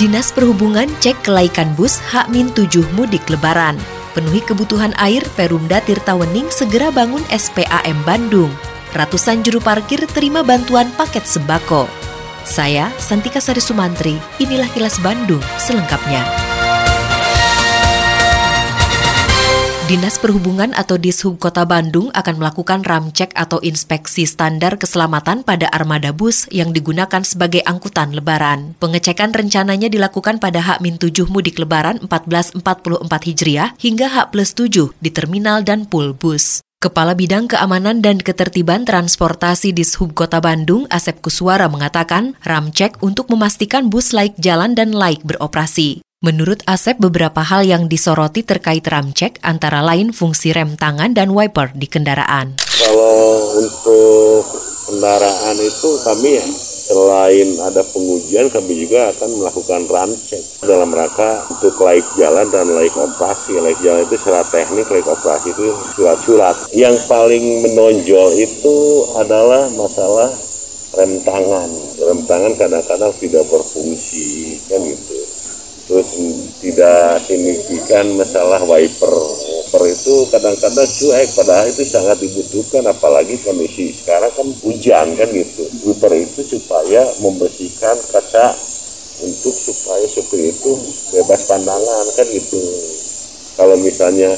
Dinas Perhubungan cek kelaikan bus H-7 mudik lebaran. Penuhi kebutuhan air Perumda Tirtawening segera bangun SPAM Bandung. Ratusan juru parkir terima bantuan paket sembako. Saya, Santika Sari Sumantri, inilah kilas Bandung selengkapnya. Dinas Perhubungan atau Dishub Kota Bandung akan melakukan ramcek atau inspeksi standar keselamatan pada armada bus yang digunakan sebagai angkutan lebaran. Pengecekan rencananya dilakukan pada H-7 mudik lebaran 1444 Hijriah hingga H plus 7 di terminal dan pool bus. Kepala Bidang Keamanan dan Ketertiban Transportasi di Sub Kota Bandung, Asep Kuswara mengatakan, ramcek untuk memastikan bus laik jalan dan laik beroperasi. Menurut Asep, beberapa hal yang disoroti terkait ramcek antara lain fungsi rem tangan dan wiper di kendaraan. Kalau untuk kendaraan itu kami ya selain ada pengujian kami juga akan melakukan ramcek dalam rangka untuk laik jalan dan laik operasi. Laik jalan itu secara teknik laik operasi itu surat-surat. Yang paling menonjol itu adalah masalah rem tangan. Rem tangan kadang-kadang tidak berfungsi kan gitu terus tidak signifikan masalah wiper. Wiper itu kadang-kadang cuek padahal itu sangat dibutuhkan apalagi kondisi sekarang kan hujan kan gitu. Wiper itu supaya membersihkan kaca untuk supaya supir itu bebas pandangan kan gitu. Kalau misalnya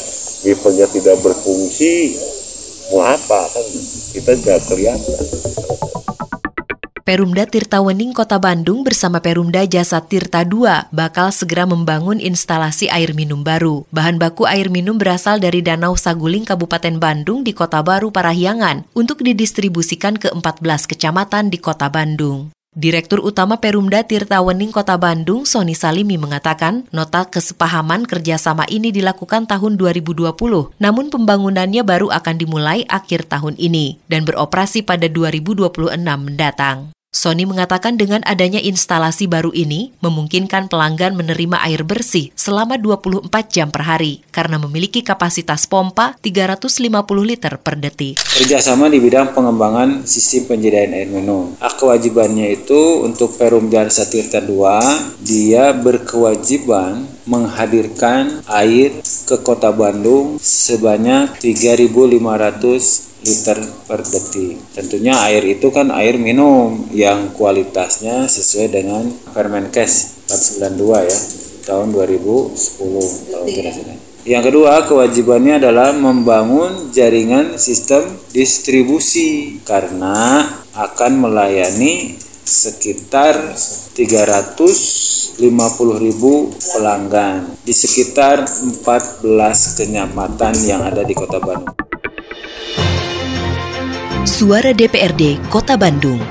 wipernya tidak berfungsi mau apa kan? Kita tidak kelihatan Perumda Tirta Wening Kota Bandung bersama Perumda Jasa Tirta II bakal segera membangun instalasi air minum baru. Bahan baku air minum berasal dari Danau Saguling Kabupaten Bandung di Kota Baru Parahyangan untuk didistribusikan ke 14 kecamatan di Kota Bandung. Direktur Utama Perumda Tirta Wening Kota Bandung, Sony Salimi mengatakan, nota kesepahaman kerjasama ini dilakukan tahun 2020, namun pembangunannya baru akan dimulai akhir tahun ini dan beroperasi pada 2026 mendatang. Sony mengatakan dengan adanya instalasi baru ini memungkinkan pelanggan menerima air bersih selama 24 jam per hari karena memiliki kapasitas pompa 350 liter per detik. Kerjasama di bidang pengembangan sistem penyediaan air minum. Hak kewajibannya itu untuk Perum Jasa Tirta 2, dia berkewajiban menghadirkan air ke kota Bandung sebanyak 3.500 liter per detik. Tentunya air itu kan air minum yang kualitasnya sesuai dengan Permenkes 492 ya tahun 2010 kalau tidak salah. Yang kedua, kewajibannya adalah membangun jaringan sistem distribusi karena akan melayani sekitar 350 ribu pelanggan di sekitar 14 kecamatan yang ada di Kota Bandung. Suara DPRD Kota Bandung.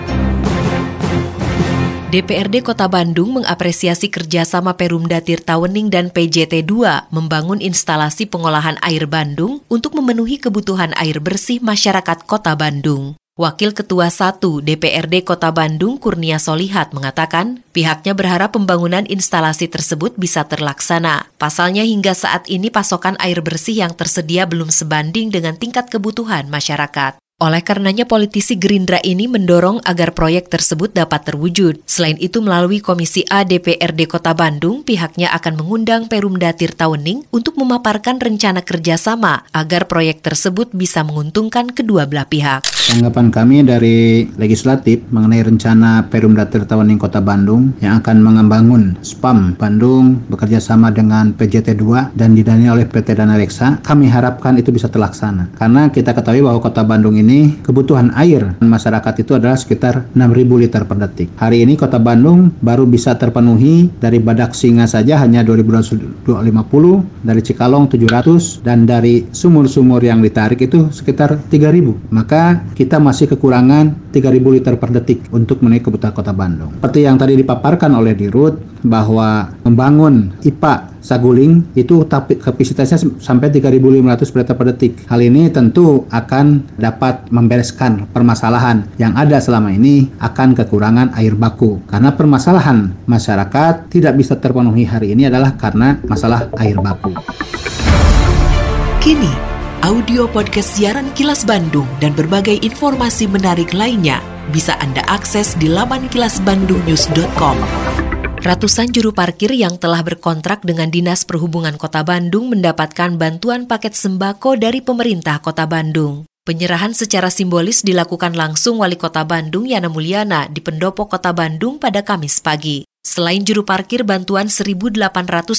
DPRD Kota Bandung mengapresiasi kerjasama Perumda Tirtawening dan PJT 2 membangun instalasi pengolahan air Bandung untuk memenuhi kebutuhan air bersih masyarakat Kota Bandung. Wakil Ketua 1 DPRD Kota Bandung Kurnia Solihat mengatakan pihaknya berharap pembangunan instalasi tersebut bisa terlaksana. Pasalnya hingga saat ini pasokan air bersih yang tersedia belum sebanding dengan tingkat kebutuhan masyarakat. Oleh karenanya politisi Gerindra ini mendorong agar proyek tersebut dapat terwujud. Selain itu melalui Komisi A DPRD Kota Bandung, pihaknya akan mengundang Perumda Tirtawening untuk memaparkan rencana kerjasama agar proyek tersebut bisa menguntungkan kedua belah pihak. Tanggapan kami dari legislatif mengenai rencana Perumda Tirtawening Kota Bandung yang akan mengembangun SPAM Bandung bekerja sama dengan PJT 2 dan didanai oleh PT Dana Reksa, kami harapkan itu bisa terlaksana. Karena kita ketahui bahwa Kota Bandung ini ini kebutuhan air masyarakat itu adalah sekitar 6.000 liter per detik. Hari ini Kota Bandung baru bisa terpenuhi dari Badak Singa saja hanya 2.250, dari Cikalong 700 dan dari sumur-sumur yang ditarik itu sekitar 3.000. Maka kita masih kekurangan 3.000 liter per detik untuk memenuhi kebutuhan Kota Bandung. Seperti yang tadi dipaparkan oleh Dirut bahwa membangun IPA Saguling itu kapasitasnya sampai 3.500 berita per detik. Hal ini tentu akan dapat membereskan permasalahan yang ada selama ini akan kekurangan air baku. Karena permasalahan masyarakat tidak bisa terpenuhi hari ini adalah karena masalah air baku. Kini, audio podcast siaran Kilas Bandung dan berbagai informasi menarik lainnya bisa Anda akses di laman kilasbandungnews.com. Ratusan juru parkir yang telah berkontrak dengan Dinas Perhubungan Kota Bandung mendapatkan bantuan paket sembako dari pemerintah Kota Bandung. Penyerahan secara simbolis dilakukan langsung Wali Kota Bandung Yana Mulyana di Pendopo Kota Bandung pada Kamis pagi. Selain juru parkir, bantuan 1.800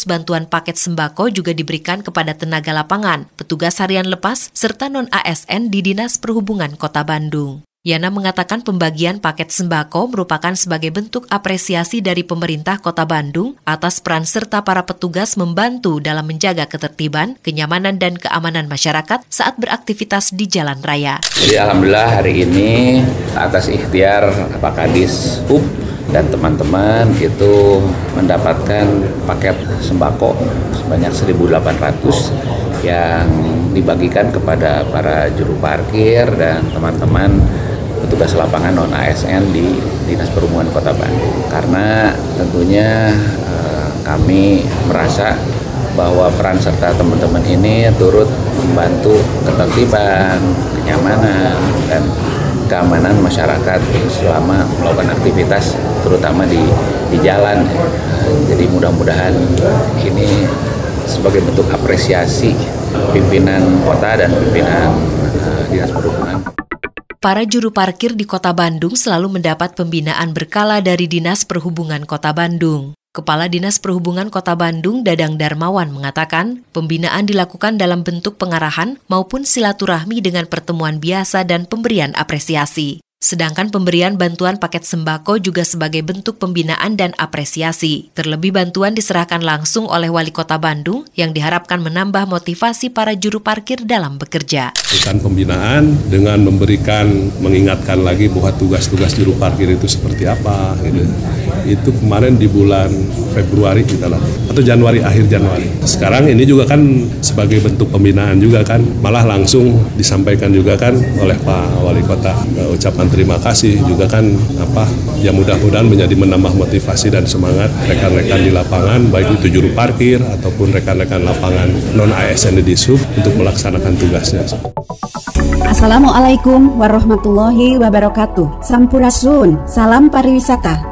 bantuan paket sembako juga diberikan kepada tenaga lapangan, petugas harian lepas, serta non-ASN di Dinas Perhubungan Kota Bandung. Yana mengatakan pembagian paket sembako merupakan sebagai bentuk apresiasi dari pemerintah Kota Bandung atas peran serta para petugas membantu dalam menjaga ketertiban, kenyamanan, dan keamanan masyarakat saat beraktivitas di jalan raya. Jadi Alhamdulillah hari ini atas ikhtiar Pak Kadis HUB dan teman-teman itu mendapatkan paket sembako sebanyak 1.800 yang dibagikan kepada para juru parkir dan teman-teman petugas lapangan non ASN di Dinas Perhubungan Kota Bandung karena tentunya eh, kami merasa bahwa peran serta teman-teman ini turut membantu ketertiban, kenyamanan dan keamanan masyarakat selama melakukan aktivitas terutama di di jalan. Jadi mudah-mudahan ini sebagai bentuk apresiasi pimpinan kota dan pimpinan uh, dinas perhubungan para juru parkir di Kota Bandung selalu mendapat pembinaan berkala dari Dinas Perhubungan Kota Bandung. Kepala Dinas Perhubungan Kota Bandung Dadang Darmawan mengatakan, pembinaan dilakukan dalam bentuk pengarahan maupun silaturahmi dengan pertemuan biasa dan pemberian apresiasi. Sedangkan pemberian bantuan paket sembako juga sebagai bentuk pembinaan dan apresiasi. Terlebih bantuan diserahkan langsung oleh Wali Kota Bandung yang diharapkan menambah motivasi para juru parkir dalam bekerja. Bukan pembinaan dengan memberikan, mengingatkan lagi bahwa tugas-tugas juru parkir itu seperti apa. Gitu. Itu kemarin di bulan Februari kita lah, atau Januari, akhir Januari. Sekarang ini juga kan sebagai bentuk pembinaan juga kan, malah langsung disampaikan juga kan oleh Pak Wali Kota ucapan terima kasih juga kan apa ya mudah-mudahan menjadi menambah motivasi dan semangat rekan-rekan di lapangan baik itu juru parkir ataupun rekan-rekan lapangan non ASN di sub untuk melaksanakan tugasnya. Assalamualaikum warahmatullahi wabarakatuh. Sampurasun, salam pariwisata.